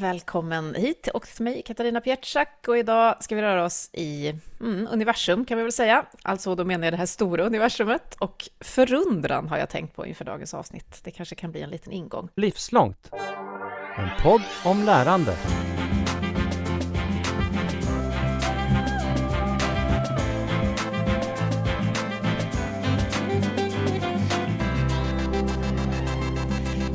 Välkommen hit och till mig, Katarina Pietschak. Och idag ska vi röra oss i mm, universum, kan vi väl säga. Alltså, då menar jag det här stora universumet. Och förundran har jag tänkt på inför dagens avsnitt. Det kanske kan bli en liten ingång. Livslångt. En podd om lärande.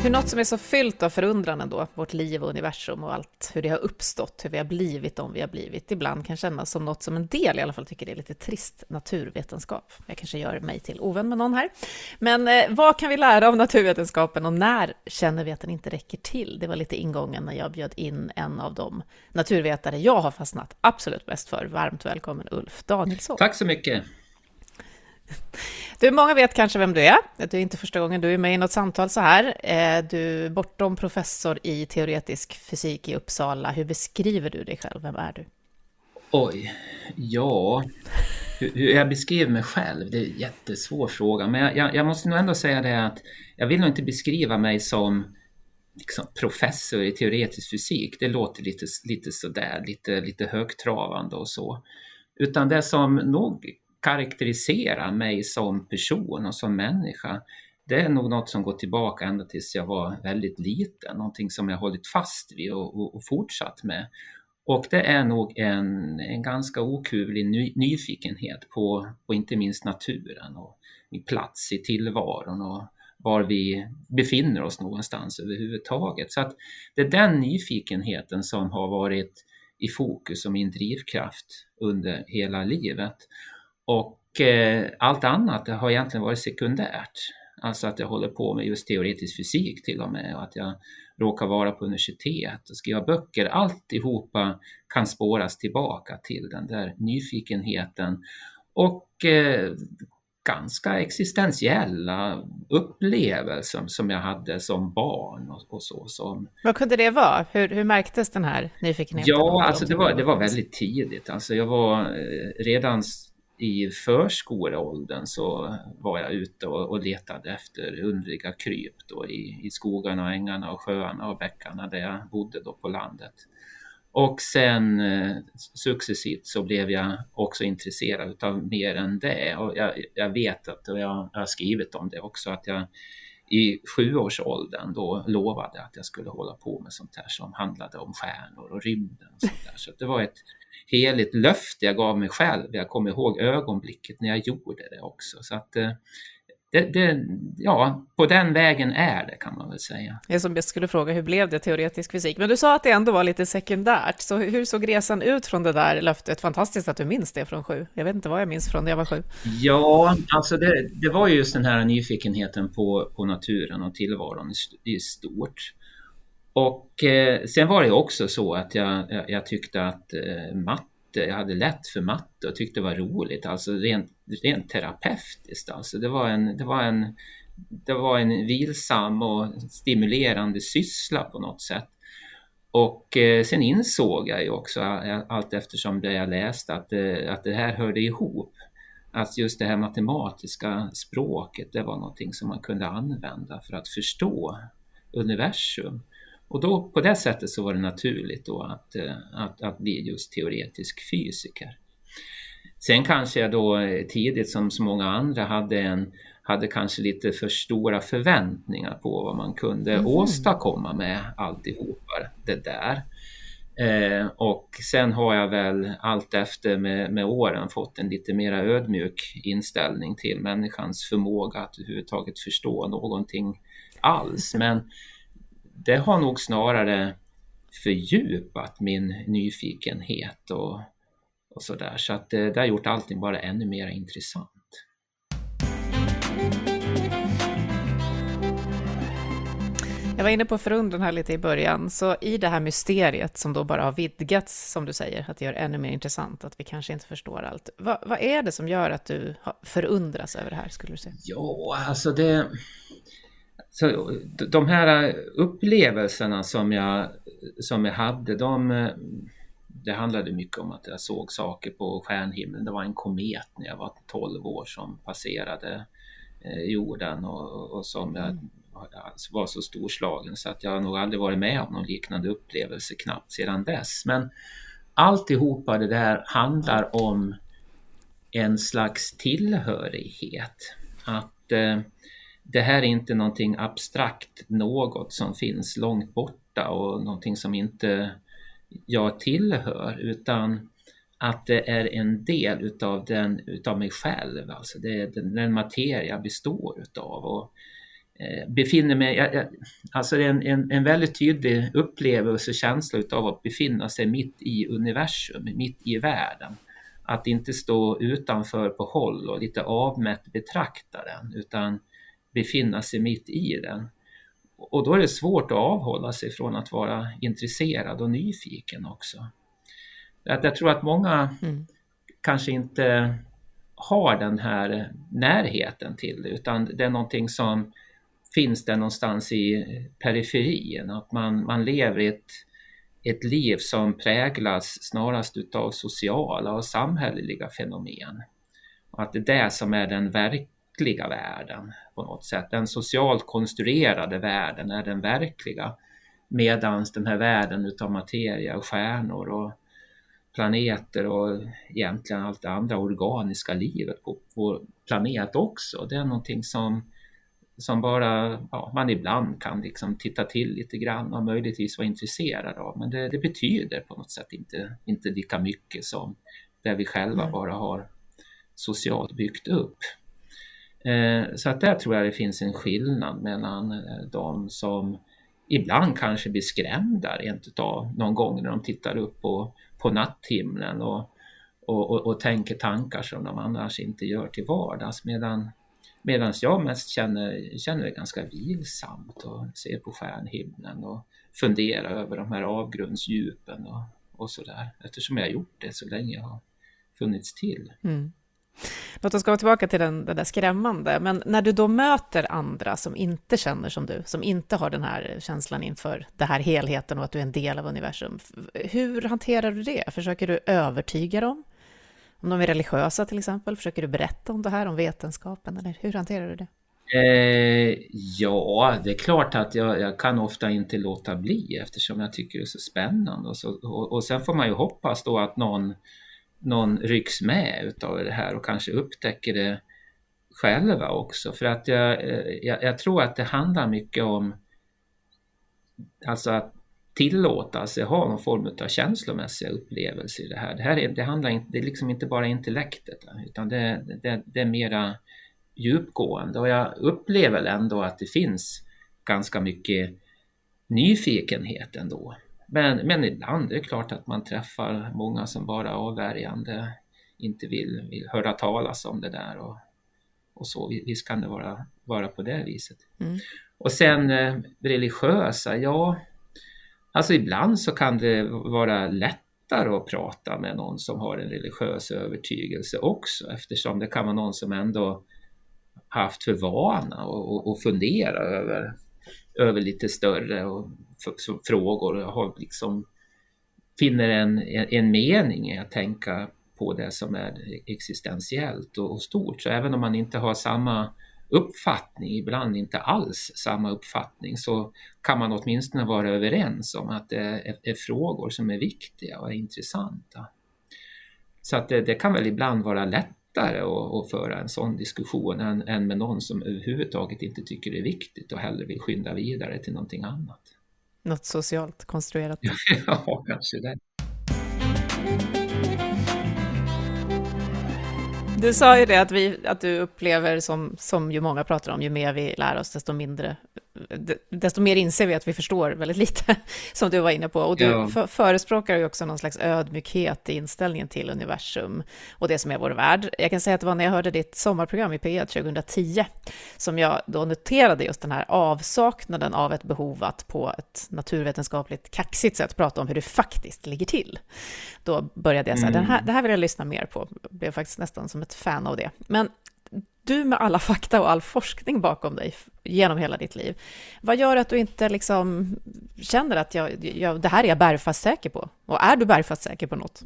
Hur något som är så fyllt av förundran ändå, vårt liv och universum och allt, hur det har uppstått, hur vi har blivit om vi har blivit, ibland kan kännas som något som en del i alla fall tycker det är lite trist naturvetenskap. Jag kanske gör mig till ovän med någon här. Men eh, vad kan vi lära av naturvetenskapen och när känner vi att den inte räcker till? Det var lite ingången när jag bjöd in en av de naturvetare jag har fastnat absolut bäst för. Varmt välkommen Ulf Danielsson. Tack så mycket. Du, många vet kanske vem du är. Det är inte första gången du är med i något samtal så här. Eh, du är bortom professor i teoretisk fysik i Uppsala. Hur beskriver du dig själv? Vem är du? Oj, ja, hur, jag beskriver mig själv, det är en jättesvår fråga. Men jag, jag, jag måste nog ändå säga det att jag vill nog inte beskriva mig som liksom, professor i teoretisk fysik. Det låter lite, lite sådär, lite, lite högtravande och så. Utan det som nog karaktärisera mig som person och som människa, det är nog något som går tillbaka ända tills jag var väldigt liten, någonting som jag hållit fast vid och, och, och fortsatt med. Och det är nog en, en ganska okuvlig ny, nyfikenhet på, på inte minst naturen och min plats i tillvaron och var vi befinner oss någonstans överhuvudtaget. Så att det är den nyfikenheten som har varit i fokus och min drivkraft under hela livet. Och eh, allt annat har egentligen varit sekundärt. Alltså att jag håller på med just teoretisk fysik till och med och att jag råkar vara på universitet och skriva böcker. Alltihopa kan spåras tillbaka till den där nyfikenheten och eh, ganska existentiella upplevelser som jag hade som barn och, och så. Som... Vad kunde det vara? Hur, hur märktes den här nyfikenheten? Ja, alltså det var, det var väldigt tidigt. Alltså jag var eh, redan i förskoleåldern så var jag ute och, och letade efter underliga kryp då i, i skogarna, ängarna och sjöarna och bäckarna där jag bodde då på landet. Och sen eh, successivt så blev jag också intresserad av mer än det och jag, jag vet att, och jag, jag har skrivit om det också, att jag i sjuårsåldern då lovade att jag skulle hålla på med sånt här som handlade om stjärnor och rymden. Och sånt där. Så det var ett heligt löfte jag gav mig själv. Jag kommer ihåg ögonblicket när jag gjorde det också. Så att eh, det, det, ja, på den vägen är det kan man väl säga. Jag som bäst skulle fråga, hur blev det teoretisk fysik? Men du sa att det ändå var lite sekundärt, så hur såg resan ut från det där löftet? Fantastiskt att du minns det från sju. Jag vet inte vad jag minns från när jag var sju. Ja, alltså det, det var ju just den här nyfikenheten på, på naturen och tillvaron i stort. Och eh, sen var det också så att jag, jag, jag tyckte att eh, matte, jag hade lätt för matte och tyckte det var roligt, alltså rent, rent terapeutiskt. Alltså det, var en, det, var en, det var en vilsam och stimulerande syssla på något sätt. Och eh, sen insåg jag ju också eh, allt eftersom det jag läste att, eh, att det här hörde ihop. Att just det här matematiska språket, det var någonting som man kunde använda för att förstå universum. Och då på det sättet så var det naturligt då att, eh, att, att bli just teoretisk fysiker. Sen kanske jag då eh, tidigt som så många andra hade, en, hade kanske lite för stora förväntningar på vad man kunde mm. åstadkomma med alltihopa det där. Eh, och sen har jag väl allt efter med, med åren fått en lite mer ödmjuk inställning till människans förmåga att överhuvudtaget förstå någonting alls. Men det har nog snarare fördjupat min nyfikenhet och, och sådär. Så att det, det har gjort allting bara ännu mer intressant. Jag var inne på förundran här lite i början, så i det här mysteriet som då bara har vidgats, som du säger, att det gör ännu mer intressant, att vi kanske inte förstår allt. Vad, vad är det som gör att du förundras över det här, skulle du säga? Ja, alltså det... Så de här upplevelserna som jag, som jag hade, de, det handlade mycket om att jag såg saker på stjärnhimlen. Det var en komet när jag var 12 år som passerade eh, jorden och, och som jag var så storslagen så att jag har nog aldrig varit med om någon liknande upplevelse knappt sedan dess. Men alltihopa det där handlar om en slags tillhörighet. Att eh, det här är inte någonting abstrakt, något som finns långt borta och någonting som inte jag tillhör, utan att det är en del utav, den, utav mig själv, alltså det är den, den materia består utav. Och, eh, befinner mig, jag, jag, alltså det är en, en, en väldigt tydlig upplevelse och känsla utav att befinna sig mitt i universum, mitt i världen. Att inte stå utanför på håll och lite avmätt betrakta den, utan befinna sig mitt i den. Och då är det svårt att avhålla sig från att vara intresserad och nyfiken också. Att jag tror att många mm. kanske inte har den här närheten till det utan det är någonting som finns där någonstans i periferin. Att man, man lever ett, ett liv som präglas snarast utav sociala och samhälleliga fenomen. Och att det är det som är den verkliga världen på något sätt. Den socialt konstruerade världen är den verkliga. Medan den här världen utav materia och stjärnor och planeter och egentligen allt det andra organiska livet på vår planet också. Det är någonting som, som bara ja, man ibland kan liksom titta till lite grann och möjligtvis vara intresserad av. Men det, det betyder på något sätt inte, inte lika mycket som det vi själva bara har socialt byggt upp. Eh, så att där tror jag det finns en skillnad mellan eh, de som ibland kanske blir skrämda rent utav någon gång när de tittar upp på på natthimlen och, och, och, och, tänker tankar som de annars inte gör till vardags. Medan Medan jag mest känner, känner det ganska vilsamt och ser på stjärnhimlen och funderar över de här avgrundsdjupen och, och sådär. Eftersom jag har gjort det så länge jag har funnits till. Mm. Låt oss gå tillbaka till den, den där skrämmande. Men när du då möter andra som inte känner som du, som inte har den här känslan inför den här helheten och att du är en del av universum, hur hanterar du det? Försöker du övertyga dem? Om de är religiösa till exempel, försöker du berätta om det här, om vetenskapen, eller hur hanterar du det? Eh, ja, det är klart att jag, jag, kan ofta inte låta bli eftersom jag tycker det är så spännande. Och, så, och, och sen får man ju hoppas då att någon någon rycks med utav det här och kanske upptäcker det själva också. För att jag, eh, jag, jag tror att det handlar mycket om alltså att tillåta sig ha någon form av känslomässiga upplevelser i det här. Det, här är, det handlar inte, det är liksom inte bara intellektet utan det, det, det är mera djupgående och jag upplever ändå att det finns ganska mycket nyfikenhet ändå. Men, men ibland är det klart att man träffar många som bara avvärjande inte vill, vill höra talas om det där och, och så. Visst kan det vara, vara på det viset. Mm. Och sen eh, religiösa, ja, alltså ibland så kan det vara lättare att prata med någon som har en religiös övertygelse också eftersom det kan vara någon som ändå haft för vana att fundera över, över lite större och frågor och har liksom finner en, en mening i att tänka på det som är existentiellt och, och stort. Så även om man inte har samma uppfattning, ibland inte alls samma uppfattning, så kan man åtminstone vara överens om att det är, är frågor som är viktiga och är intressanta. Så att det, det kan väl ibland vara lättare att, att, föra en sån diskussion än, än med någon som överhuvudtaget inte tycker det är viktigt och hellre vill skynda vidare till någonting annat. Något socialt konstruerat. ja, kanske det. Du sa ju det att, vi, att du upplever, som, som ju många pratar om, ju mer vi lär oss, desto mindre desto mer inser vi att vi förstår väldigt lite, som du var inne på. Och du ja. förespråkar ju också någon slags ödmjukhet i inställningen till universum och det som är vår värld. Jag kan säga att det var när jag hörde ditt sommarprogram i P1 2010 som jag då noterade just den här avsaknaden av ett behov att på ett naturvetenskapligt kaxigt sätt prata om hur det faktiskt ligger till. Då började jag säga, mm. här, det här vill jag lyssna mer på. Jag blev faktiskt nästan som ett fan av det. Men du med alla fakta och all forskning bakom dig genom hela ditt liv, vad gör att du inte liksom känner att jag, jag, det här är jag bergfast säker på? Och är du bergfast säker på något?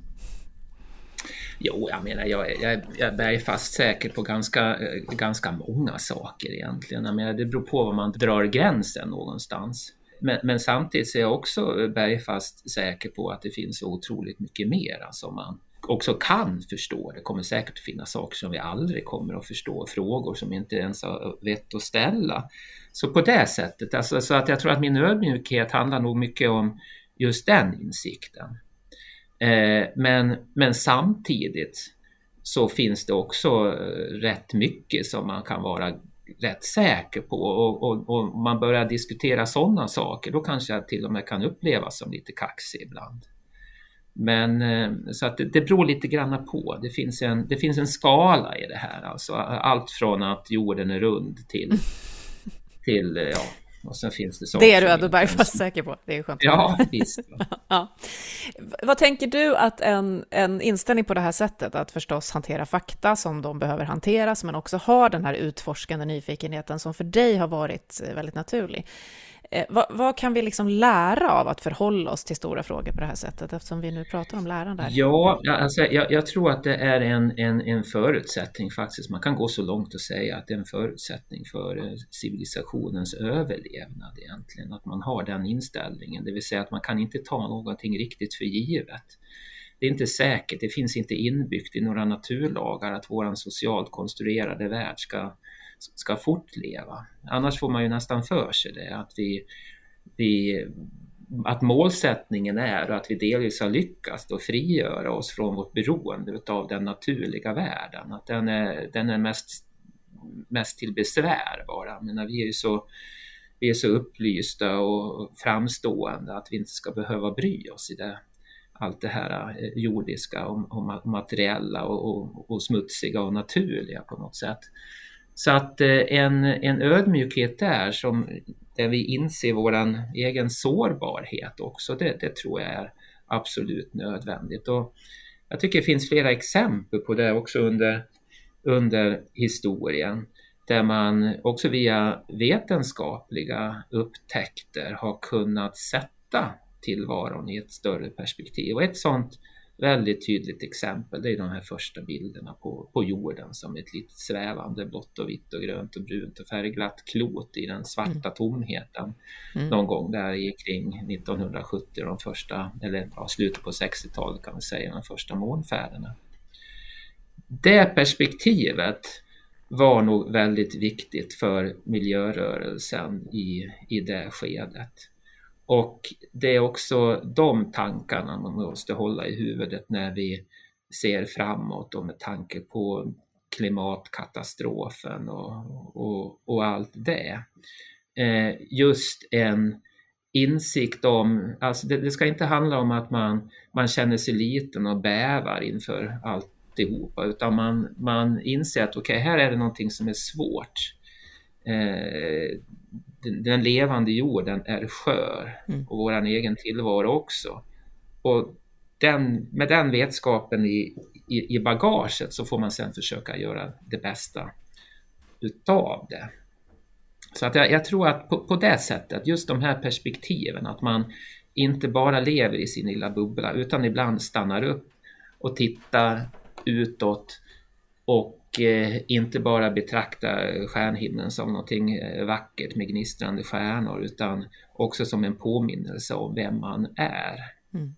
Jo, jag menar, jag, jag, jag är bergfast säker på ganska, eh, ganska många saker egentligen. Jag menar, det beror på var man drar gränsen någonstans. Men, men samtidigt är jag också bergfast säker på att det finns otroligt mycket mer som man också kan förstå. Det kommer säkert att finnas saker som vi aldrig kommer att förstå, frågor som vi inte ens har vett att ställa. Så på det sättet, alltså, så att jag tror att min ödmjukhet handlar nog mycket om just den insikten. Eh, men, men samtidigt så finns det också eh, rätt mycket som man kan vara rätt säker på och, och, och man börjar diskutera sådana saker, då kanske jag till och med kan upplevas som lite kaxig ibland. Men eh, så att det, det beror lite grann på. Det finns, en, det finns en skala i det här, alltså allt från att jorden är rund till, till ja, och sen finns det saker Det är du Eddo fast säker på. Det är skönt. Ja, visst. ja. Vad tänker du att en, en inställning på det här sättet, att förstås hantera fakta som de behöver hanteras, men också ha den här utforskande nyfikenheten som för dig har varit eh, väldigt naturlig. Eh, vad, vad, kan vi liksom lära av att förhålla oss till stora frågor på det här sättet, eftersom vi nu pratar om lärande? Ja, alltså, jag, jag, tror att det är en, en, en förutsättning faktiskt. Man kan gå så långt och säga att det är en förutsättning för eh, civilisationens överlevnad egentligen, att man har den inställningen, det vill säga att man kan inte ta någonting riktigt för givet. Det är inte säkert, det finns inte inbyggt i några naturlagar att våran socialt konstruerade värld ska ska fortleva. Annars får man ju nästan för sig det, att, vi, vi, att målsättningen är att vi delvis har lyckats då frigöra oss från vårt beroende av den naturliga världen. Att den är, den är mest, mest till besvär bara. Men vi är ju så, vi är så upplysta och framstående att vi inte ska behöva bry oss i det allt det här eh, jordiska och, och materiella och, och, och, smutsiga och naturliga på något sätt. Så att eh, en, en ödmjukhet där som där vi inser våran egen sårbarhet också, det, det tror jag är absolut nödvändigt. Och jag tycker det finns flera exempel på det också under, under historien där man också via vetenskapliga upptäckter har kunnat sätta tillvaron i ett större perspektiv. Och ett sådant väldigt tydligt exempel det är de här första bilderna på, på jorden som ett litet svävande blått och vitt och grönt och brunt och färgglatt klot i den svarta mm. tomheten mm. någon gång där kring 1970 de första, eller ja, slutet på 60-talet kan vi säga, de första månfärderna. Det perspektivet var nog väldigt viktigt för miljörörelsen i, i det skedet. Och det är också de tankarna man måste hålla i huvudet när vi ser framåt och med tanke på klimatkatastrofen och, och, och allt det. Eh, just en insikt om, alltså det, det, ska inte handla om att man, man känner sig liten och bävar inför alltihopa utan man, man inser att okej, okay, här är det någonting som är svårt. Eh, den, levande jorden är skör mm. och vår egen tillvaro också. Och den, med den vetskapen i, i, i, bagaget så får man sen försöka göra det bästa utav det. Så att jag, jag tror att på, på, det sättet, just de här perspektiven, att man inte bara lever i sin lilla bubbla utan ibland stannar upp och tittar utåt och eh, inte bara betrakta stjärnhimlen som någonting eh, vackert med gnistrande stjärnor utan också som en påminnelse om vem man är. Mm.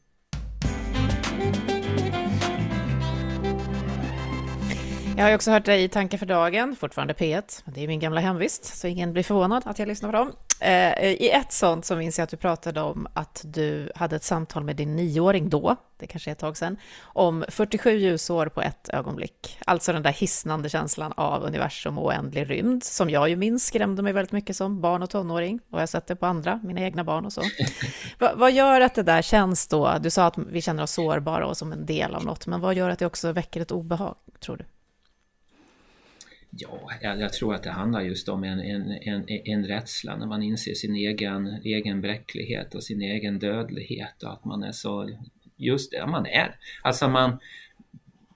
Jag har också hört dig i Tankar för dagen, fortfarande P1, det är min gamla hemvist, så ingen blir förvånad att jag lyssnar på dem. Eh, I ett sånt så minns jag att du pratade om att du hade ett samtal med din nioåring då, det kanske är ett tag sedan, om 47 ljusår på ett ögonblick. Alltså den där hisnande känslan av universum och oändlig rymd, som jag ju minns skrämde mig väldigt mycket som barn och tonåring, och jag har sett det på andra, mina egna barn och så. vad, vad gör att det där känns då? Du sa att vi känner oss sårbara och som en del av något, men vad gör att det också väcker ett obehag, tror du? Ja, jag, jag, tror att det handlar just om en, en, en, en rädsla när man inser sin egen, egen bräcklighet och sin egen dödlighet och att man är så, just det, man är. Alltså man,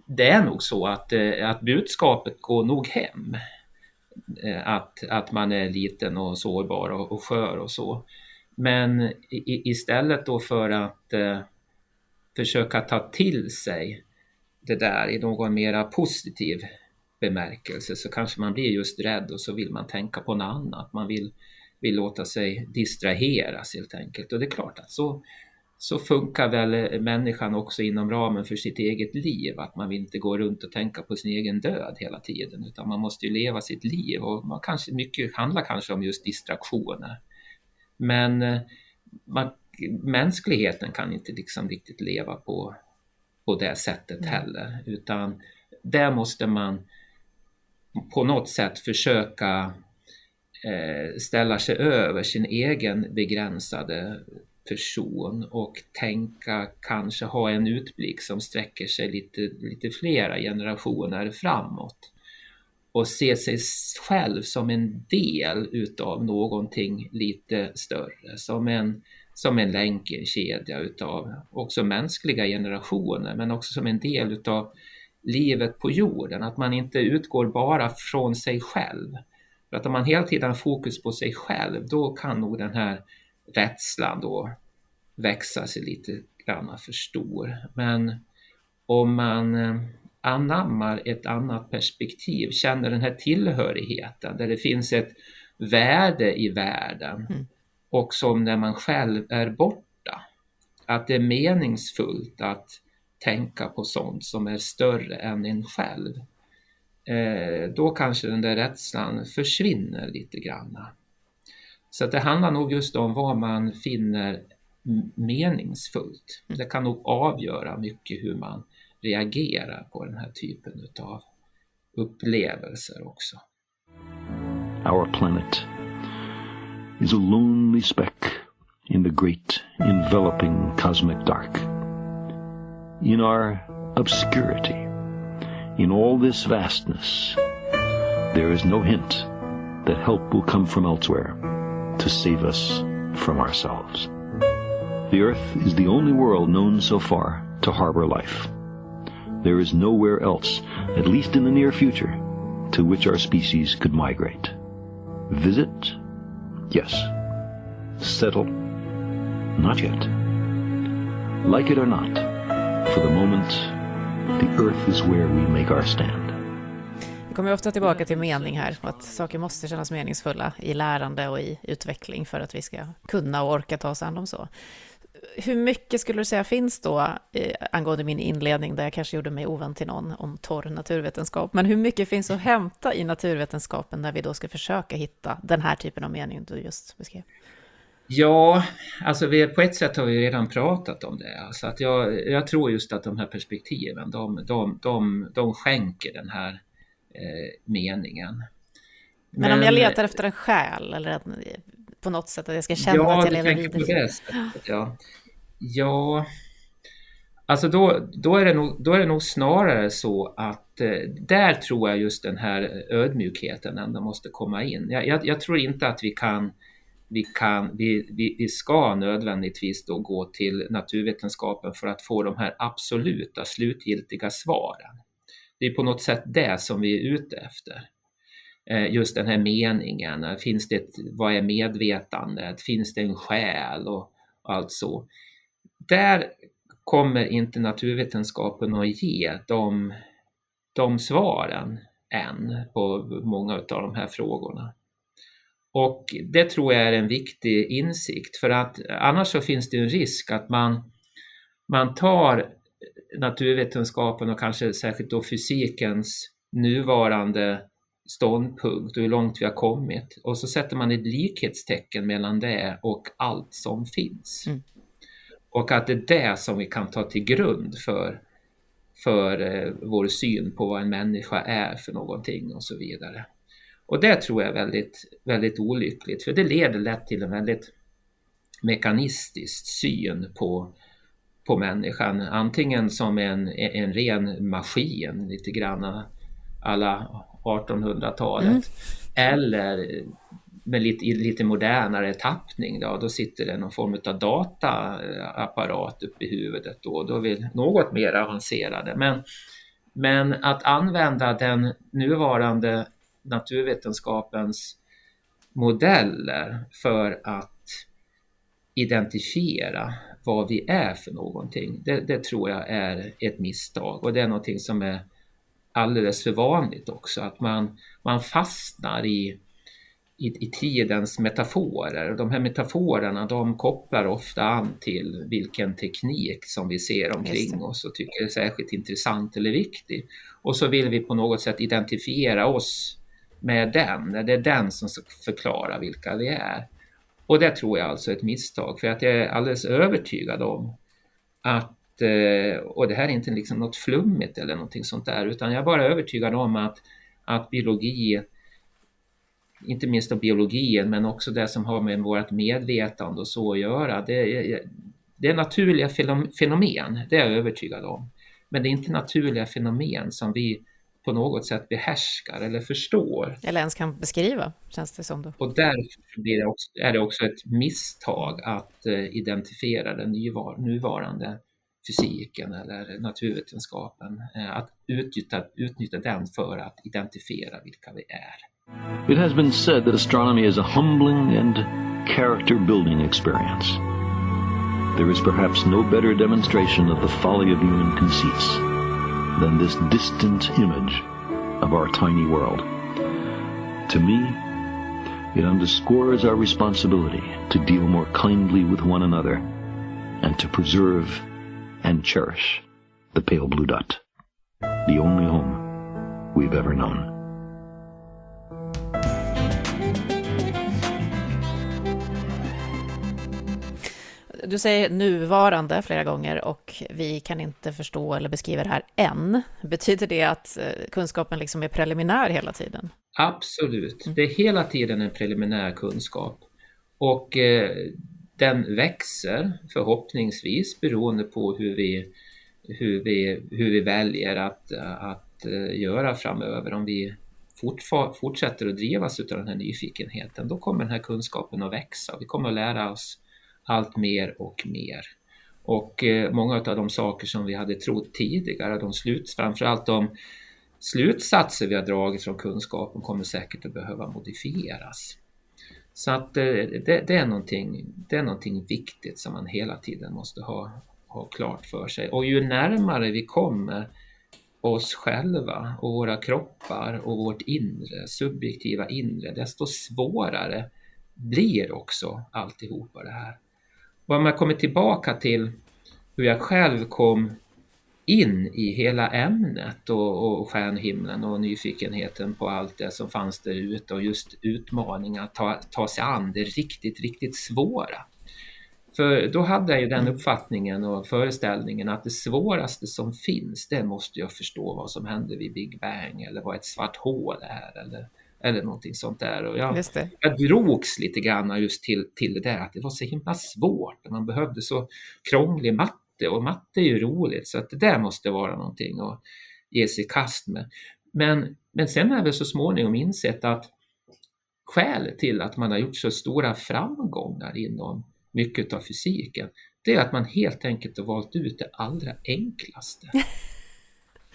det är nog så att, eh, att budskapet går nog hem. Eh, att, att man är liten och sårbar och, och skör och så. Men i, istället då för att eh, försöka ta till sig det där i någon mera positiv bemärkelse så kanske man blir just rädd och så vill man tänka på något annat. Man vill, vill låta sig distraheras helt enkelt. Och det är klart att så, så funkar väl människan också inom ramen för sitt eget liv. Att man vill inte gå runt och tänka på sin egen död hela tiden utan man måste ju leva sitt liv och man kanske, mycket handlar kanske om just distraktioner. Men man, mänskligheten kan inte liksom riktigt leva på, på det sättet heller utan där måste man på något sätt försöka eh, ställa sig över sin egen begränsade person och tänka, kanske ha en utblick som sträcker sig lite, lite flera generationer framåt. Och se sig själv som en del utav någonting lite större, som en, som en länk i en kedja utav också mänskliga generationer, men också som en del utav livet på jorden, att man inte utgår bara från sig själv. För att om man hela tiden har fokus på sig själv, då kan nog den här rädslan då växa sig lite grann för stor. Men om man eh, anammar ett annat perspektiv, känner den här tillhörigheten där det finns ett värde i världen mm. och som när man själv är borta, att det är meningsfullt att tänka på sånt som är större än en själv. Eh, då kanske den där rädslan försvinner lite grann. Så det handlar nog just om vad man finner meningsfullt. Mm. Det kan nog avgöra mycket hur man reagerar på den här typen av upplevelser också. Our planet is a lonely speck in the great enveloping cosmic dark. In our obscurity, in all this vastness, there is no hint that help will come from elsewhere to save us from ourselves. The Earth is the only world known so far to harbor life. There is nowhere else, at least in the near future, to which our species could migrate. Visit? Yes. Settle? Not yet. Like it or not, for the moment, the earth is where we make our stand. Vi kommer ofta tillbaka till mening här, och att saker måste kännas meningsfulla i lärande och i utveckling för att vi ska kunna och orka ta oss an dem så hur mycket skulle du säga finns då, eh, angående min inledning, där jag kanske gjorde mig ovän till någon om torr naturvetenskap, men hur mycket finns att hämta i naturvetenskapen när vi då ska försöka hitta den här typen av mening du just beskrev? Ja, alltså vi, på ett sätt har vi redan pratat om det. Alltså att jag, jag tror just att de här perspektiven, de, de, de, de skänker den här eh, meningen. Men, Men, om jag letar efter en själ eller en, på något sätt, att jag ska känna ja, att jag lever vidare. Det sättet, ja, ja. Alltså då, då, är det nog, då är det nog snarare så att eh, där tror jag just den här ödmjukheten ändå måste komma in. Jag, jag, jag tror inte att vi kan vi, kan, vi, vi, vi ska nödvändigtvis då gå till naturvetenskapen för att få de här absoluta slutgiltiga svaren. Det är på något sätt det som vi är ute efter. Eh, just den här meningen. Eh, finns det ett, vad är medvetandet? Finns det en själ och allt så? Där kommer inte naturvetenskapen att ge de, de svaren än på många av de här frågorna. Och det tror jag är en viktig insikt för att annars så finns det en risk att man, man tar naturvetenskapen och kanske särskilt då fysikens nuvarande ståndpunkt och hur långt vi har kommit. Och så sätter man ett likhetstecken mellan det och allt som finns. Mm. Och att det är det som vi kan ta till grund för, för eh, vår syn på vad en människa är för någonting och så vidare. Och det tror jag är väldigt, väldigt olyckligt för det leder lätt till en väldigt mekanistisk syn på, på människan. Antingen som en, en ren maskin, lite grann alla 1800-talet. Mm. Eller med lite, lite modernare tappning då, då sitter det någon form av dataapparat uppe i huvudet då, då är vi något mer avancerade. Men, men att använda den nuvarande naturvetenskapens modeller för att identifiera vad vi är för någonting. Det, det, tror jag är ett misstag och det är någonting som är alldeles för vanligt också, att man, man fastnar i, i, i tidens metaforer. De här metaforerna de kopplar ofta an till vilken teknik som vi ser omkring oss och tycker är särskilt intressant eller viktig. Och så vill vi på något sätt identifiera oss med den, det är den som förklarar vilka vi är. Och det tror jag alltså är ett misstag, för att jag är alldeles övertygad om att, eh, och det här är inte liksom något flummigt eller någonting sånt där, utan jag är bara övertygad om att, att biologi, inte minst av biologin, men också det som har med vårt medvetande och så att göra, det är, eh, det är naturliga fenomen, det är jag övertygad om. Men det är inte naturliga fenomen som vi på något sätt behärskar eller förstår. Eller ens kan beskriva, känns det som. Då. Och därför blir det också, är det också ett misstag att uh, identifiera den nuvarande fysiken eller naturvetenskapen, uh, att utnyttja, utnyttja den för att identifiera vilka vi är. It has been said that astronomy is a humbling and character building experience. There is perhaps no better demonstration of the folly of human conceits than this distant image of our tiny world. To me, it underscores our responsibility to deal more kindly with one another and to preserve and cherish the pale blue dot, the only home we've ever known. Du säger nuvarande flera gånger och vi kan inte förstå eller beskriva det här än. Betyder det att eh, kunskapen liksom är preliminär hela tiden? Absolut, mm. det är hela tiden en preliminär kunskap. Och eh, den växer förhoppningsvis beroende på hur vi, hur vi, hur vi väljer att, att eh, göra framöver. Om vi fortsätter att drivas av den här nyfikenheten, då kommer den här kunskapen att växa. Vi kommer att lära oss allt mer och mer. Och eh, många av de saker som vi hade trott tidigare, de sluts, framförallt de slutsatser vi har dragit från kunskapen kommer säkert att behöva modifieras. Så att eh, det, det, är någonting, det är någonting viktigt som man hela tiden måste ha, ha klart för sig. Och ju närmare vi kommer oss själva och våra kroppar och vårt inre, subjektiva inre, desto svårare blir också alltihopa det här. Och om jag kommer tillbaka till hur jag själv kom in i hela ämnet och, och stjärnhimlen och nyfikenheten på allt det som fanns där ute och just utmaningar att ta, ta sig an det riktigt, riktigt svåra. För då hade jag ju den uppfattningen och föreställningen att det svåraste som finns, det måste jag förstå vad som hände vid Big Bang eller vad ett svart hål är eller eller någonting sånt där. Och jag, jag drogs lite grann just till, till det där att det var så himla svårt. Man behövde så krånglig matte och matte är ju roligt så att det där måste vara någonting att ge sig i kast med. Men, men sen har vi så småningom insett att skälet till att man har gjort så stora framgångar inom mycket av fysiken, det är att man helt enkelt har valt ut det allra enklaste.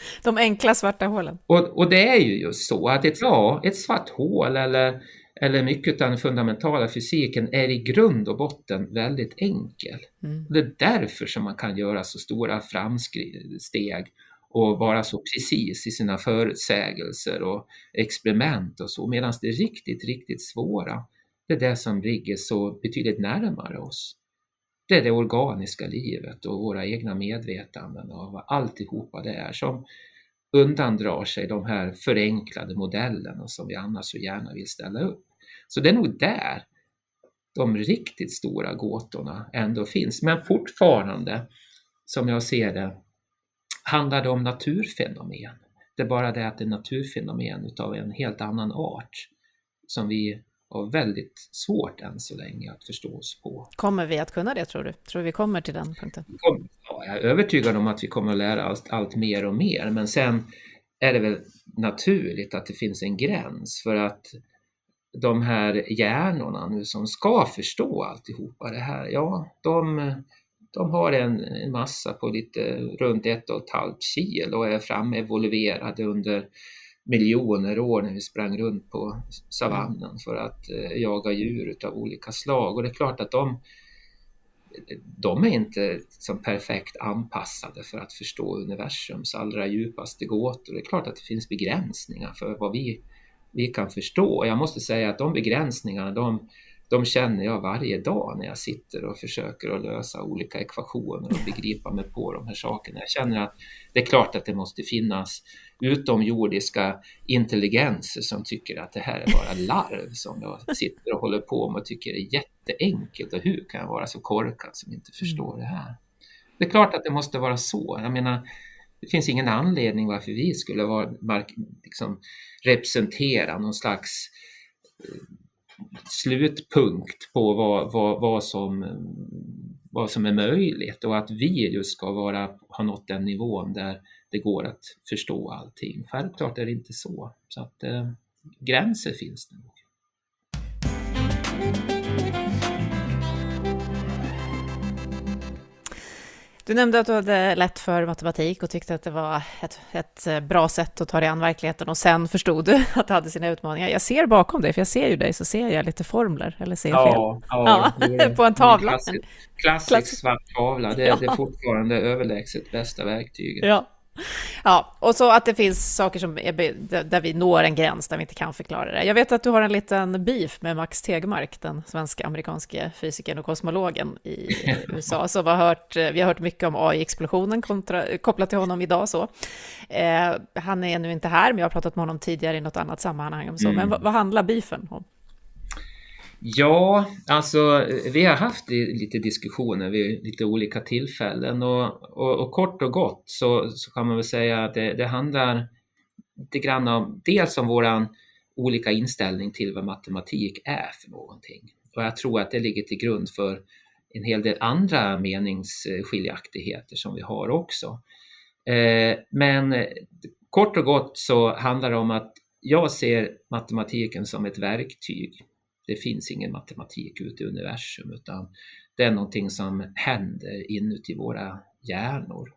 De enkla svarta hålen. Och, och det är ju just så att ett, ja, ett svart hål eller, eller mycket av den fundamentala fysiken är i grund och botten väldigt enkel. Mm. Det är därför som man kan göra så stora framsteg och vara så precis i sina förutsägelser och experiment och så, medan det riktigt, riktigt svåra, det är det som ligger så betydligt närmare oss. Det är det organiska livet och våra egna medvetanden av alltihopa det är som undandrar sig de här förenklade modellerna som vi annars så gärna vill ställa upp. Så det är nog där de riktigt stora gåtorna ändå finns. Men fortfarande, som jag ser det, handlar det om naturfenomen. Det är bara det att det är naturfenomen utav en helt annan art som vi och väldigt svårt än så länge att förstå oss på. Kommer vi att kunna det tror du? Tror vi kommer till den punkten? Ja, jag är övertygad om att vi kommer att lära oss allt mer och mer, men sen är det väl naturligt att det finns en gräns för att de här hjärnorna nu som ska förstå alltihopa det här, ja, de, de har en, en massa på lite runt ett och ett halvt kilo och är framevolverade under miljoner år när vi sprang runt på savannen för att eh, jaga djur av olika slag. Och det är klart att de, de är inte som perfekt anpassade för att förstå universums allra djupaste gåtor. Det är klart att det finns begränsningar för vad vi, vi kan förstå. Jag måste säga att de begränsningarna, de, de känner jag varje dag när jag sitter och försöker att lösa olika ekvationer och begripa mig på de här sakerna. Jag känner att det är klart att det måste finnas utomjordiska intelligenser som tycker att det här är bara larv som jag sitter och håller på med och tycker är jätteenkelt och hur kan jag vara så korkad som inte förstår det här? Det är klart att det måste vara så. Jag menar, det finns ingen anledning varför vi skulle vara, liksom, representera någon slags eh, slutpunkt på vad, vad, vad, som, vad som är möjligt och att vi just ska vara, ha nått den nivån där det går att förstå allting. Självklart är det inte så. Så att eh, gränser finns det nog. Du nämnde att du hade lätt för matematik och tyckte att det var ett, ett eh, bra sätt att ta dig an verkligheten och sen förstod du att det hade sina utmaningar. Jag ser bakom dig, för jag ser ju dig, så ser jag lite formler, eller ser jag fel? Ja, ja, ja på en tavla. Klassisk, klassisk svart tavla, det, ja. det är fortfarande överlägset bästa verktyget. Ja. Ja, och så att det finns saker som är, där vi når en gräns där vi inte kan förklara det. Jag vet att du har en liten beef med Max Tegmark, den svenska amerikanske fysikern och kosmologen i USA, Så vi har hört, vi har hört mycket om AI-explosionen kopplat till honom idag. Så. Eh, han är nu inte här, men jag har pratat med honom tidigare i något annat sammanhang. Så. Mm. Men vad, vad handlar beefen om? Ja, alltså vi har haft lite diskussioner vid lite olika tillfällen och, och, och kort och gott så, så, kan man väl säga att det, det handlar lite grann om dels om våran olika inställning till vad matematik är för någonting. Och jag tror att det ligger till grund för en hel del andra meningsskiljaktigheter som vi har också. Eh, men eh, kort och gott så handlar det om att jag ser matematiken som ett verktyg det finns ingen matematik ute i universum utan det är någonting som händer inuti våra hjärnor.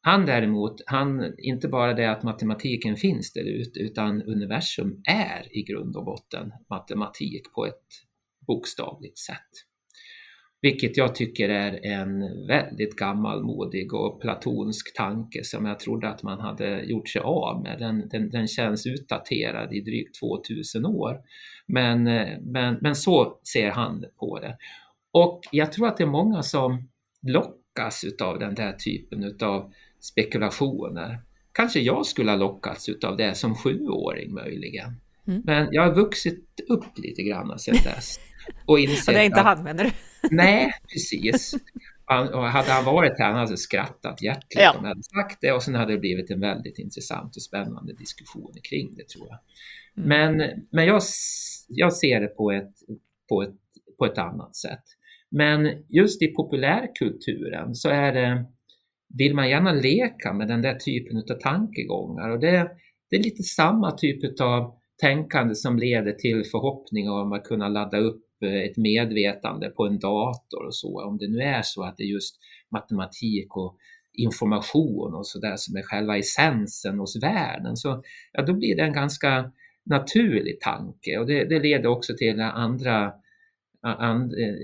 Han däremot, han, inte bara det att matematiken finns där ute utan universum är i grund och botten matematik på ett bokstavligt sätt. Vilket jag tycker är en väldigt gammalmodig och platonsk tanke som jag trodde att man hade gjort sig av med. Den, den, den känns utdaterad i drygt 2000 år. Men, men, men så ser han på det. Och jag tror att det är många som lockas utav den där typen utav spekulationer. Kanske jag skulle ha lockats utav det som sjuåring möjligen. Mm. Men jag har vuxit upp lite grann sedan dess. Och insett och det är inte att, han menar du? Nej, precis. Och hade han varit här, han hade skrattat hjärtligt ja. om jag hade sagt det och sen hade det blivit en väldigt intressant och spännande diskussion kring det tror jag. Mm. Men, men jag, jag ser det på ett, på, ett, på ett annat sätt. Men just i populärkulturen så är det, vill man gärna leka med den där typen av tankegångar och det, det är lite samma typ av tänkande som leder till förhoppningar om att kunna ladda upp eh, ett medvetande på en dator och så. Om det nu är så att det är just matematik och information och så där som är själva essensen hos världen, så ja, då blir det en ganska naturlig tanke och det, det leder också till andra, and, eh,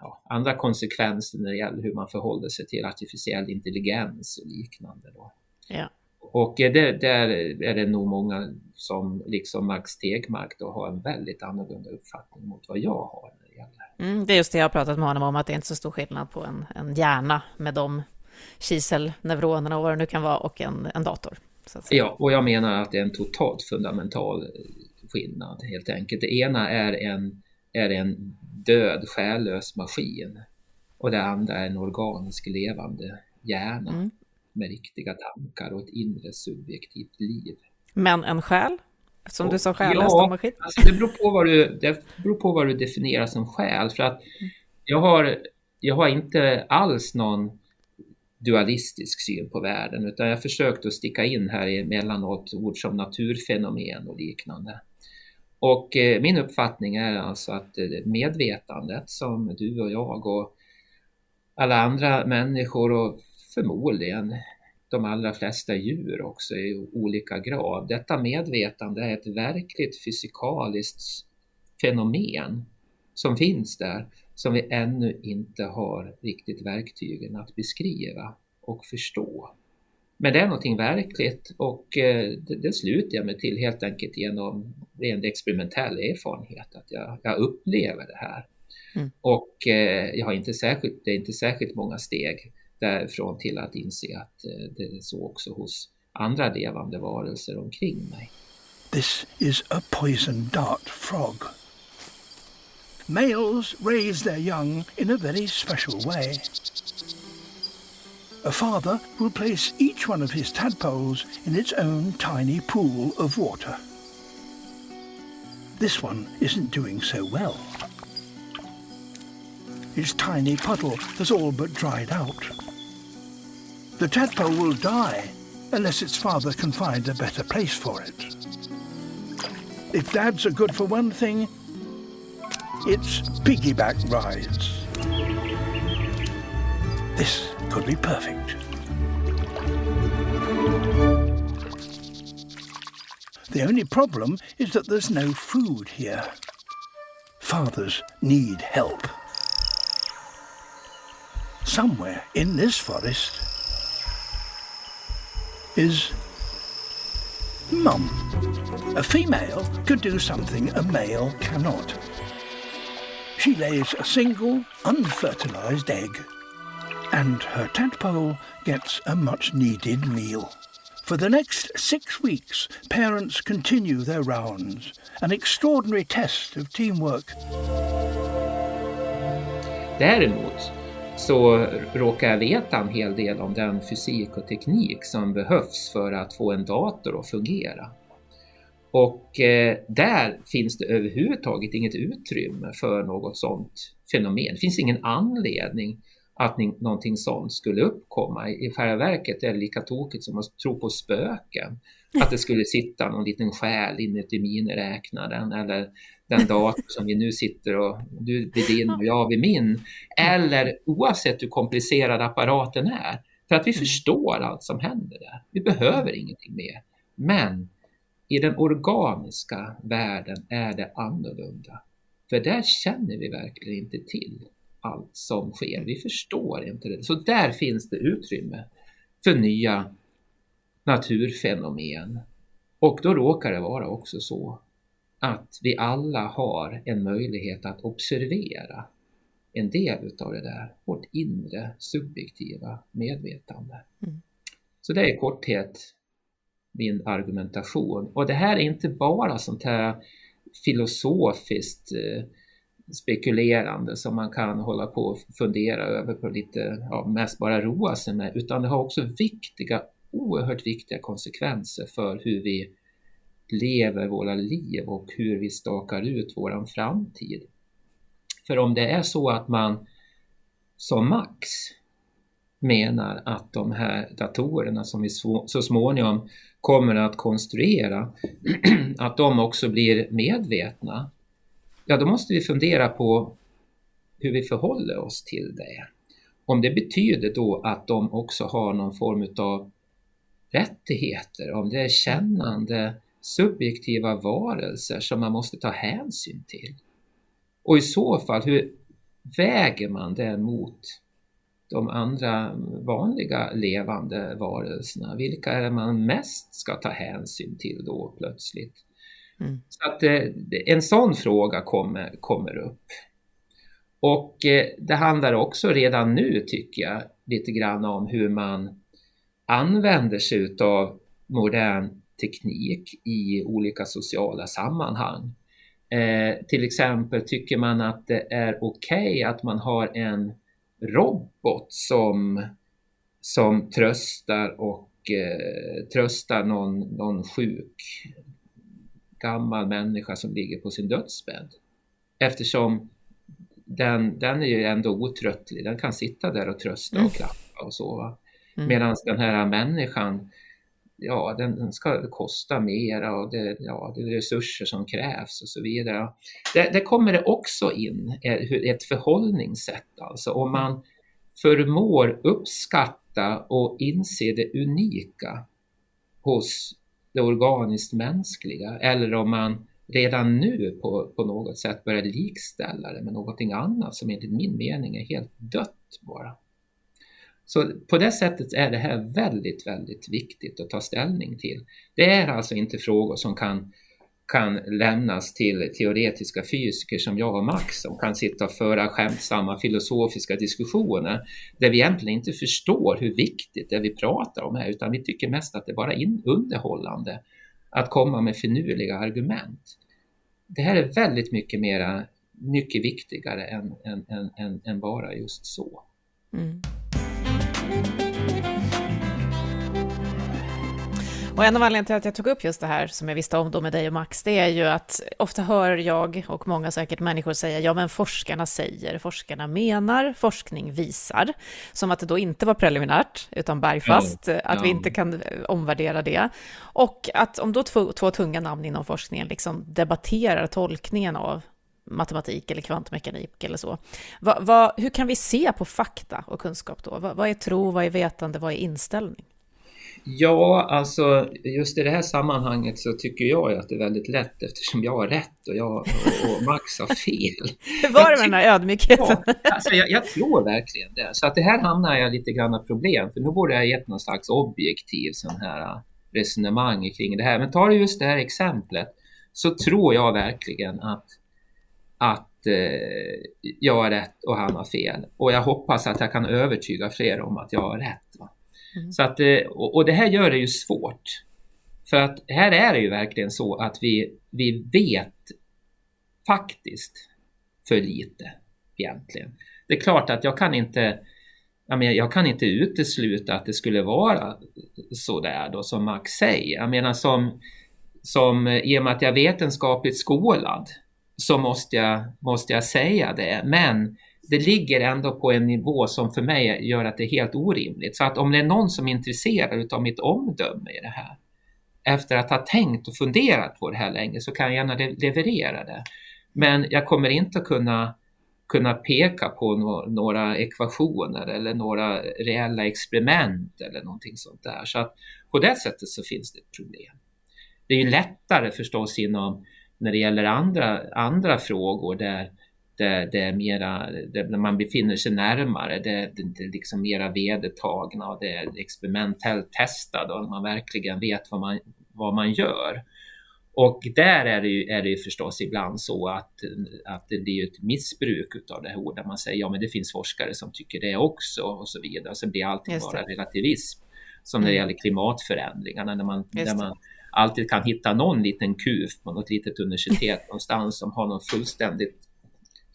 ja, andra konsekvenser när det gäller hur man förhåller sig till artificiell intelligens och liknande. Då. Ja. Och eh, det, där är det nog många som liksom Max Stegmark då har en väldigt annorlunda uppfattning mot vad jag har. När det, gäller. Mm, det är just det jag har pratat med honom om, att det är inte så stor skillnad på en, en hjärna med de kiselneuronerna och vad det nu kan vara och en, en dator. Ja, och jag menar att det är en totalt fundamental skillnad helt enkelt. Det ena är en, är en död själlös maskin och det andra är en organisk levande hjärna. Mm med riktiga tankar och ett inre subjektivt liv. Men en själ? Som och, du sa, själlös ja, maskin? Alltså det, beror på vad du, det beror på vad du definierar som själ. För att jag har, jag har inte alls någon dualistisk syn på världen utan jag har försökt att sticka in här emellanåt ord som naturfenomen och liknande. Och eh, min uppfattning är alltså att eh, medvetandet som du och jag och alla andra människor och förmodligen de allra flesta djur också i olika grad. Detta medvetande är ett verkligt fysikaliskt fenomen som finns där, som vi ännu inte har riktigt verktygen att beskriva och förstå. Men det är någonting verkligt och eh, det, det slutar jag mig till helt enkelt genom rent experimentell erfarenhet, att jag, jag upplever det här. Mm. Och eh, jag har inte särskilt, det är inte särskilt många steg därifrån till att inse att eh, det är så också hos andra levande varelser omkring mig. This is a poison dart frog. Males raise their young in a very special way. A father will place each one of his tadpoles in its own tiny pool of water. This one isn't doing so well. Its tiny puddle has all but dried out. The tadpole will die unless its father can find a better place for it. If dads are good for one thing, it's piggyback rides. This could be perfect. The only problem is that there's no food here. Fathers need help. Somewhere in this forest is Mum. A female could do something a male cannot. She lays a single, unfertilised egg, and her tadpole gets a much needed meal. For the next six weeks, parents continue their rounds, an extraordinary test of teamwork. Däremot så råkar jag veta en hel del om den fysik och teknik som behövs för att få en dator att fungera. Och eh, där finns det överhuvudtaget inget utrymme för något sådant fenomen. Det finns ingen anledning att ni, någonting sånt skulle uppkomma. I själva verket är det lika tokigt som att tro på spöken. Att det skulle sitta någon liten själ inuti miniräknaren eller den dator som vi nu sitter och du vid din och jag vid min. Eller oavsett hur komplicerad apparaten är. För att vi mm. förstår allt som händer där. Vi behöver ingenting mer. Men i den organiska världen är det annorlunda. För där känner vi verkligen inte till allt som sker. Vi förstår inte det. Så där finns det utrymme för nya naturfenomen. Och då råkar det vara också så att vi alla har en möjlighet att observera en del utav det där, vårt inre subjektiva medvetande. Mm. Så det är i korthet min argumentation. Och det här är inte bara sånt här filosofiskt eh, spekulerande som man kan hålla på och fundera över på lite, ja, mest bara roa sig med, utan det har också viktiga, oerhört viktiga konsekvenser för hur vi lever våra liv och hur vi stakar ut våran framtid. För om det är så att man som Max menar att de här datorerna som vi så småningom kommer att konstruera, att de också blir medvetna, ja då måste vi fundera på hur vi förhåller oss till det. Om det betyder då att de också har någon form av rättigheter, om det är kännande subjektiva varelser som man måste ta hänsyn till. Och i så fall, hur väger man det mot de andra vanliga levande varelserna? Vilka är det man mest ska ta hänsyn till då plötsligt? Mm. Så att eh, en sån fråga kommer, kommer upp. Och eh, det handlar också redan nu tycker jag lite grann om hur man använder sig utav modern teknik i olika sociala sammanhang. Eh, till exempel tycker man att det är okej okay att man har en robot som, som tröstar och eh, tröstar någon, någon sjuk gammal människa som ligger på sin dödsbädd. Eftersom den, den är ju ändå otröttlig, den kan sitta där och trösta och mm. klappa och sova. Mm. Medan den här människan ja, den, den, ska kosta mera och det, ja, det är resurser som krävs och så vidare. Det, det kommer det också in eh, ett förhållningssätt, alltså om man förmår uppskatta och inse det unika hos det organiskt mänskliga eller om man redan nu på, på något sätt börjar likställa det med någonting annat som enligt min mening är helt dött bara. Så på det sättet är det här väldigt, väldigt viktigt att ta ställning till. Det är alltså inte frågor som kan, kan lämnas till teoretiska fysiker som jag och Max som kan sitta och föra skämtsamma filosofiska diskussioner där vi egentligen inte förstår hur viktigt det vi pratar om är utan vi tycker mest att det bara är underhållande att komma med finurliga argument. Det här är väldigt mycket mera, mycket viktigare än, än, än, än bara just så. Mm. Och en av anledningarna till att jag tog upp just det här som jag visste om då med dig och Max, det är ju att ofta hör jag och många säkert människor säga, ja men forskarna säger, forskarna menar, forskning visar, som att det då inte var preliminärt, utan bergfast, ja, att vi inte kan omvärdera det. Och att om då två, två tunga namn inom forskningen liksom debatterar tolkningen av matematik eller kvantmekanik eller så. Va, va, hur kan vi se på fakta och kunskap då? Va, vad är tro, vad är vetande, vad är inställning? Ja, alltså just i det här sammanhanget så tycker jag att det är väldigt lätt eftersom jag har rätt och, jag, och Max har fel. Hur var det med den här ödmjukheten? Ja, alltså jag, jag, tror verkligen det. Så att det här hamnar jag lite grann i problem för nu borde jag ha gett någon slags objektiv sån här resonemang kring det här. Men tar du just det här exemplet så tror jag verkligen att, att eh, jag har rätt och han har fel. Och jag hoppas att jag kan övertyga fler om att jag har rätt. Mm. Så att, eh, och det här gör det ju svårt. För att här är det ju verkligen så att vi, vi vet faktiskt för lite egentligen. Det är klart att jag kan inte jag, menar, jag kan inte utesluta att det skulle vara så där då som Max säger. Jag menar som, som i och med att jag är vetenskapligt skolad så måste jag, måste jag säga det. Men det ligger ändå på en nivå som för mig gör att det är helt orimligt. Så att om det är någon som är intresserad av mitt omdöme i det här efter att ha tänkt och funderat på det här länge så kan jag gärna leverera det. Men jag kommer inte att kunna, kunna peka på no några ekvationer eller några reella experiment eller någonting sånt där. Så att på det sättet så finns det ett problem. Det är ju lättare förstås inom när det gäller andra, andra frågor där det, det är mera, det, när man befinner sig närmare, det är liksom mera vedertagna och det är experimentellt testade och man verkligen vet vad man, vad man gör. Och där är det, ju, är det ju förstås ibland så att, att det blir ett missbruk av det här ordet. Man säger ja men det finns forskare som tycker det också och så vidare. Så blir allting bara relativism. Som när det mm. gäller klimatförändringarna när man, när man alltid kan hitta någon liten kuf på något litet universitet någonstans som har någon fullständigt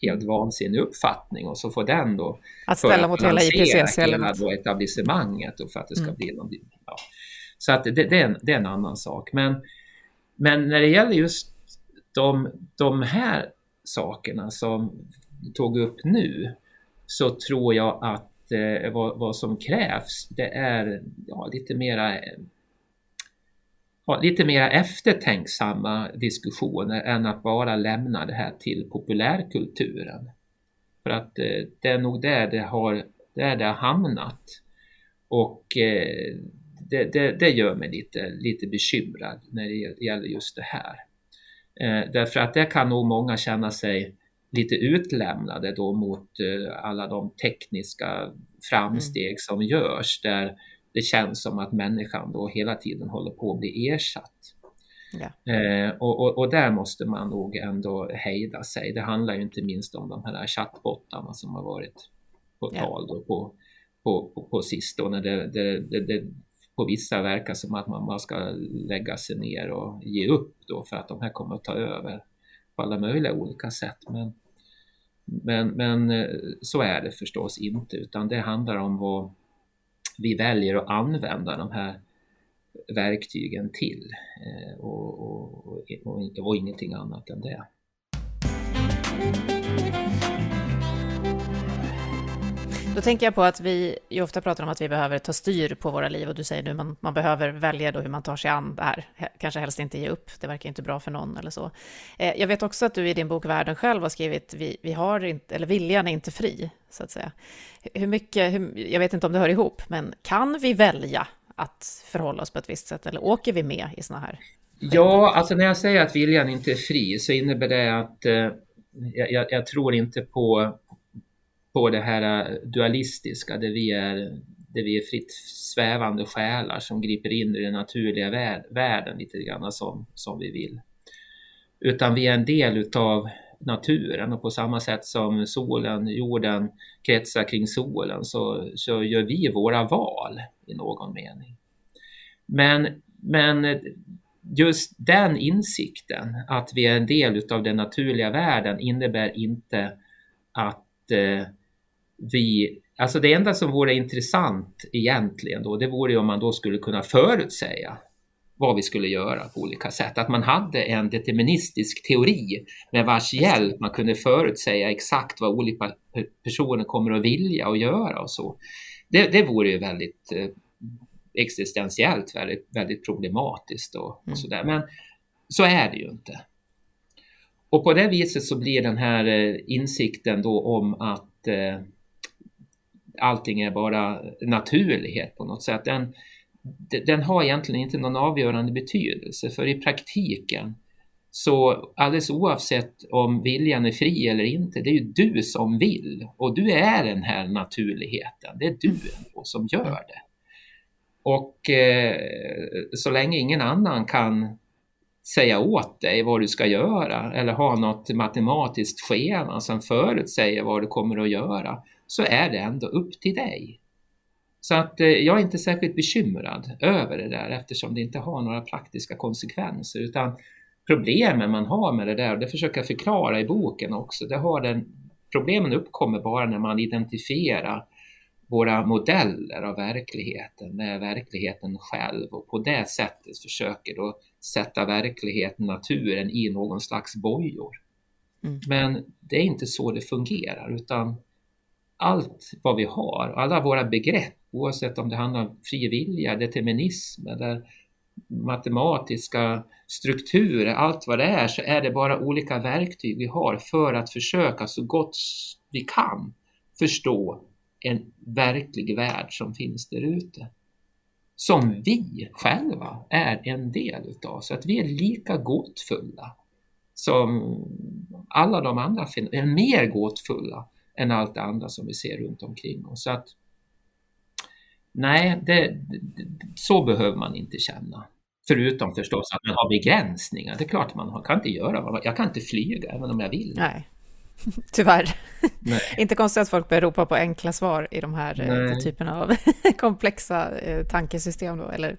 helt vansinnig uppfattning och så får den då att ställa mot hela IPCC hela då etablissemanget och för att det ska mm. bli någon, ja. Så att det, det, är en, det är en annan sak. Men, men när det gäller just de, de här sakerna som du tog upp nu så tror jag att eh, vad, vad, som krävs det är ja, lite mera ha lite mer eftertänksamma diskussioner än att bara lämna det här till populärkulturen. För att eh, det är nog där det har, där det har hamnat. Och eh, det, det, det, gör mig lite, lite bekymrad när det gäller just det här. Eh, därför att där kan nog många känna sig lite utlämnade då mot alla de tekniska framsteg mm. som görs där det känns som att människan då hela tiden håller på att bli ersatt. Ja. Eh, och, och, och, där måste man nog ändå hejda sig. Det handlar ju inte minst om de här chattbottarna som har varit på ja. tal då på, på, på, på sistone. Det, det, det, det, på vissa verkar som att man bara ska lägga sig ner och ge upp då för att de här kommer att ta över på alla möjliga olika sätt. Men, men, men eh, så är det förstås inte utan det handlar om vad vi väljer att använda de här verktygen till eh, och, och, och, och ingenting annat än det. Då tänker jag på att vi ju ofta pratar om att vi behöver ta styr på våra liv och du säger nu man, man behöver välja då hur man tar sig an det här. Kanske helst inte ge upp, det verkar inte bra för någon eller så. Eh, jag vet också att du i din bok Världen själv har skrivit vi, vi har inte, eller viljan är inte fri, så att säga. Hur mycket, hur, jag vet inte om det hör ihop, men kan vi välja att förhålla oss på ett visst sätt eller åker vi med i sådana här Ja, alltså när jag säger att viljan inte är fri så innebär det att eh, jag, jag, tror inte på, på det här äh, dualistiska där vi är, där vi är fritt svävande själar som griper in i den naturliga vär, världen lite grann som, som vi vill. Utan vi är en del utav naturen och på samma sätt som solen, jorden kretsar kring solen så, så gör vi våra val i någon mening. Men, men just den insikten att vi är en del utav den naturliga världen innebär inte att eh, vi Alltså det enda som vore intressant egentligen då, det vore ju om man då skulle kunna förutsäga vad vi skulle göra på olika sätt. Att man hade en deterministisk teori med vars hjälp man kunde förutsäga exakt vad olika personer kommer att vilja och göra och så. Det, det vore ju väldigt eh, existentiellt väldigt, väldigt problematiskt och, och mm. sådär. Men så är det ju inte. Och på det viset så blir den här eh, insikten då om att eh, allting är bara naturlighet på något sätt. Den, den har egentligen inte någon avgörande betydelse för i praktiken så alldeles oavsett om viljan är fri eller inte, det är ju du som vill och du är den här naturligheten. Det är du som gör det. Och eh, så länge ingen annan kan säga åt dig vad du ska göra eller ha något matematiskt schema som förutsäger vad du kommer att göra så är det ändå upp till dig. Så att eh, jag är inte särskilt bekymrad över det där eftersom det inte har några praktiska konsekvenser utan problemen man har med det där, och det försöker jag förklara i boken också, det har den, problemen uppkommer bara när man identifierar våra modeller av verkligheten med verkligheten själv och på det sättet försöker då sätta verkligheten, naturen i någon slags bojor. Mm. Men det är inte så det fungerar utan allt vad vi har, alla våra begrepp oavsett om det handlar om fri vilja, determinism eller matematiska strukturer, allt vad det är, så är det bara olika verktyg vi har för att försöka så gott vi kan förstå en verklig värld som finns där ute. Som vi själva är en del utav, så att vi är lika gåtfulla som alla de andra, är mer gåtfulla än allt det andra som vi ser runt omkring oss. Så att, nej, det, så behöver man inte känna. Förutom förstås att man har begränsningar. Det är klart man kan inte göra, jag kan inte flyga även om jag vill. Nej. Tyvärr. Inte konstigt att folk börjar ropa på enkla svar i de här eh, Nej. typerna av komplexa eh, tankesystem, då, eller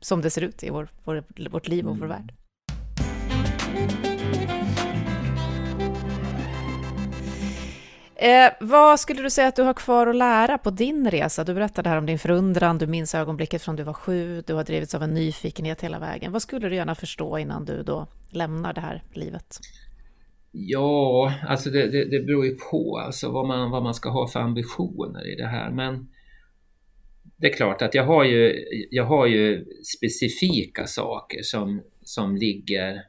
som det ser ut i vår, vår, vårt liv och vår mm. värld. Eh, vad skulle du säga att du har kvar att lära på din resa? Du berättade här om din förundran, du minns ögonblicket från du var sju, du har drivits av en nyfikenhet hela vägen. Vad skulle du gärna förstå innan du då lämnar det här livet? Ja, alltså det, det, det beror ju på alltså vad, man, vad man ska ha för ambitioner i det här. Men det är klart att jag har ju, jag har ju specifika saker som, som ligger,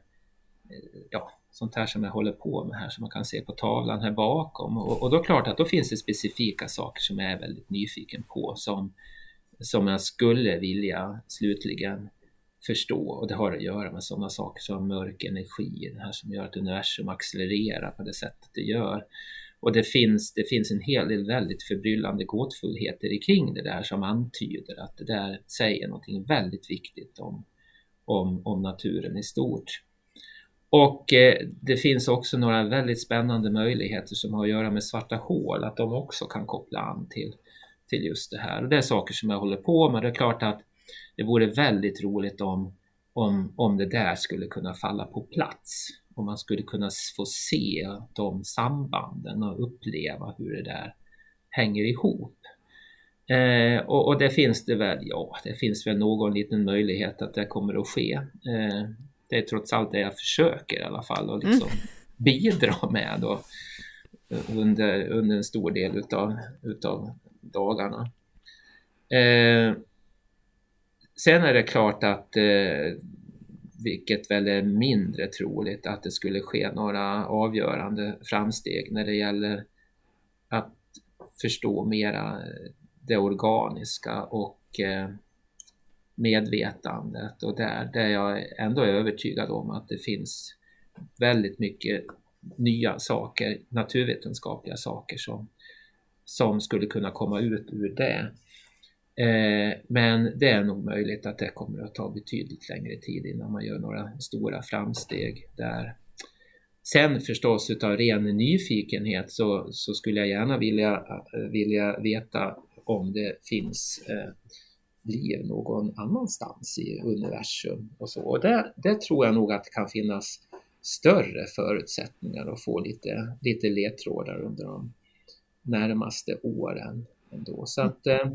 ja, sånt här som jag håller på med här som man kan se på tavlan här bakom. Och, och då är det klart att då finns det specifika saker som jag är väldigt nyfiken på som, som jag skulle vilja slutligen förstå och det har att göra med sådana saker som mörk energi, det här som gör att universum accelererar på det sättet det gör. Och det finns, det finns en hel del väldigt förbryllande gåtfullheter kring det där som antyder att det där säger någonting väldigt viktigt om, om, om naturen i stort. Och eh, det finns också några väldigt spännande möjligheter som har att göra med svarta hål, att de också kan koppla an till, till just det här. Och det är saker som jag håller på med. Det är klart att det vore väldigt roligt om, om, om det där skulle kunna falla på plats. Om man skulle kunna få se de sambanden och uppleva hur det där hänger ihop. Eh, och, och, det finns det väl, ja, det finns väl någon liten möjlighet att det kommer att ske. Eh, det är trots allt det jag försöker i alla fall och liksom mm. bidra med då, under, under en stor del utav, utav dagarna. Eh, Sen är det klart att, eh, vilket väl är mindre troligt, att det skulle ske några avgörande framsteg när det gäller att förstå mera det organiska och eh, medvetandet och där, där jag ändå är övertygad om att det finns väldigt mycket nya saker, naturvetenskapliga saker som, som skulle kunna komma ut ur det. Eh, men det är nog möjligt att det kommer att ta betydligt längre tid innan man gör några stora framsteg där. Sen förstås utav ren nyfikenhet så, så skulle jag gärna vilja, vilja veta om det finns eh, liv någon annanstans i universum och så. Och det, det tror jag nog att det kan finnas större förutsättningar att få lite, lite ledtrådar under de närmaste åren. Ändå. Så att eh,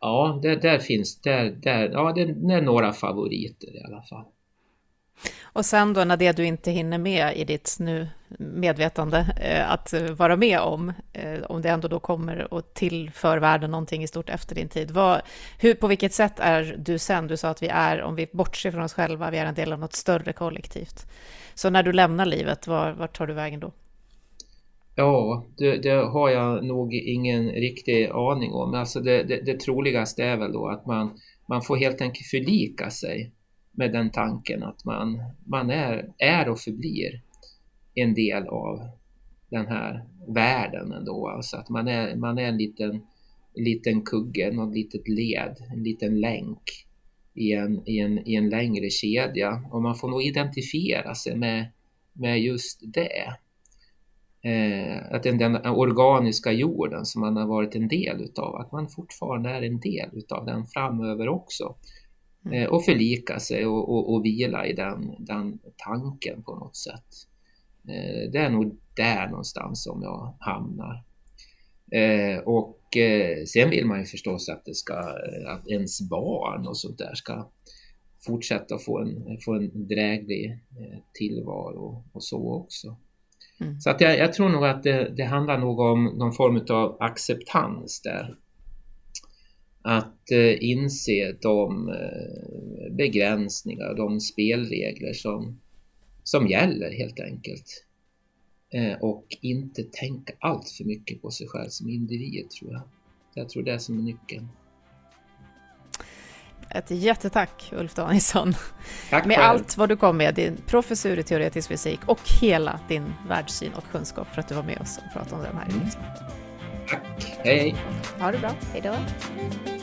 ja, det, där finns där, där, ja, det är några favoriter i alla fall. Och sen då när det du inte hinner med i ditt nu medvetande eh, att vara med om, eh, om det ändå då kommer och tillför världen någonting i stort efter din tid. Vad, hur, på vilket sätt är du sen? Du sa att vi är, om vi bortser från oss själva, vi är en del av något större kollektivt. Så när du lämnar livet, var, vart tar du vägen då? Ja, det, det, har jag nog ingen riktig aning om. Alltså det, det, det troligaste är väl då att man, man får helt enkelt förlika sig med den tanken att man, man är, är och förblir en del av den här världen ändå. Alltså att man är, man är en liten, liten kugge, något litet led, en liten länk i en, i en, i en längre kedja. Och man får nog identifiera sig med, med just det. Eh, att den, den organiska jorden som man har varit en del utav, att man fortfarande är en del utav den framöver också. Mm. Eh, och förlika sig och, och, och vila i den, den tanken på något sätt. Eh, det är nog där någonstans som jag hamnar. Eh, och sen vill man ju förstås att, det ska, att ens barn och sånt där ska fortsätta få en, få en dräglig tillvaro och så också. Mm. Så att jag, jag, tror nog att det, det handlar nog om någon form av acceptans där att eh, inse de eh, begränsningar, de spelregler som, som gäller helt enkelt. Eh, och inte tänka allt för mycket på sig själv som individ tror jag. Jag tror det är som är nyckeln. Ett jättetack Ulf Danielsson. Tack med allt vad du kom med, din professur i teoretisk fysik och hela din världssyn och kunskap för att du var med oss och pratade om det här. Mm. Tack, hej hej. Ha det bra, hej då.